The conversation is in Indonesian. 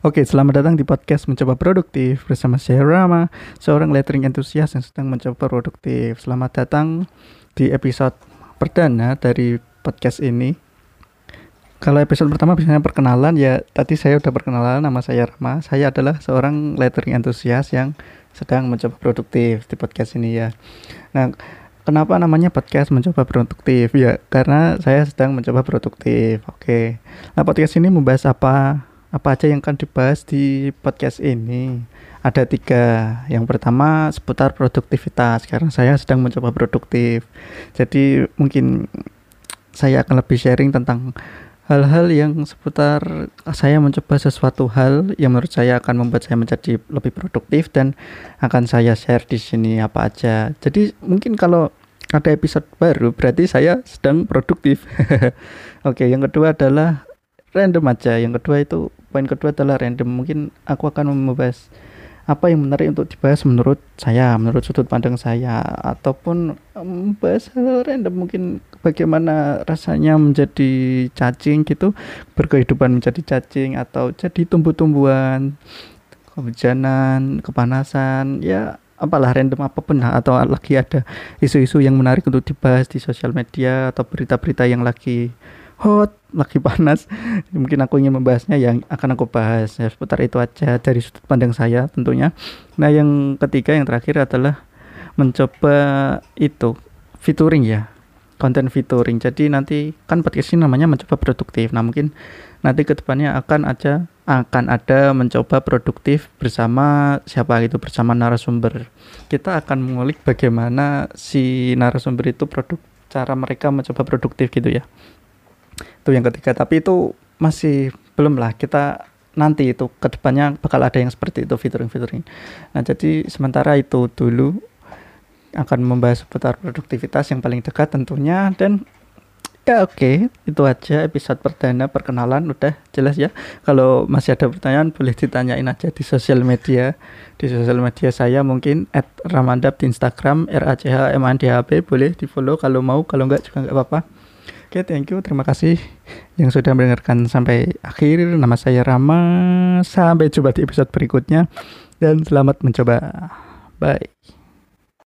Oke, selamat datang di podcast Mencoba Produktif bersama saya Rama, seorang lettering entusias yang sedang mencoba produktif. Selamat datang di episode perdana dari podcast ini. Kalau episode pertama biasanya perkenalan ya, tadi saya udah perkenalan nama saya Rama. Saya adalah seorang lettering entusias yang sedang mencoba produktif di podcast ini ya. Nah, kenapa namanya podcast mencoba produktif ya karena saya sedang mencoba produktif oke nah podcast ini membahas apa apa aja yang akan dibahas di podcast ini? Ada tiga. Yang pertama seputar produktivitas karena saya sedang mencoba produktif. Jadi mungkin saya akan lebih sharing tentang hal-hal yang seputar saya mencoba sesuatu hal yang menurut saya akan membuat saya menjadi lebih produktif dan akan saya share di sini apa aja. Jadi mungkin kalau ada episode baru berarti saya sedang produktif. Oke, yang kedua adalah random aja yang kedua itu poin kedua adalah random. Mungkin aku akan membahas apa yang menarik untuk dibahas menurut saya menurut sudut pandang saya ataupun membahas hal random. Mungkin bagaimana rasanya menjadi cacing gitu berkehidupan menjadi cacing atau jadi tumbuh-tumbuhan kehujanan kepanasan ya apalah random apa pun atau lagi ada isu-isu yang menarik untuk dibahas di sosial media atau berita-berita yang lagi hot lagi panas. Mungkin aku ingin membahasnya yang akan aku bahas ya seputar itu aja dari sudut pandang saya tentunya. Nah yang ketiga yang terakhir adalah mencoba itu featuring ya konten featuring. Jadi nanti kan podcast ini namanya mencoba produktif. Nah mungkin nanti ke depannya akan aja akan ada mencoba produktif bersama siapa itu bersama narasumber. Kita akan mengulik bagaimana si narasumber itu produk cara mereka mencoba produktif gitu ya itu yang ketiga. Tapi itu masih belum lah. Kita nanti itu ke depannya bakal ada yang seperti itu featuring-featuring. Nah jadi sementara itu dulu akan membahas seputar produktivitas yang paling dekat tentunya. Dan ya oke okay, itu aja episode perdana perkenalan. Udah jelas ya. Kalau masih ada pertanyaan boleh ditanyain aja di sosial media. Di sosial media saya mungkin at ramandap di Instagram r a c h m a n d h b. Boleh di follow kalau mau. Kalau enggak juga enggak apa-apa Oke, okay, thank you. Terima kasih yang sudah mendengarkan sampai akhir. Nama saya Rama. Sampai jumpa di episode berikutnya dan selamat mencoba. Bye.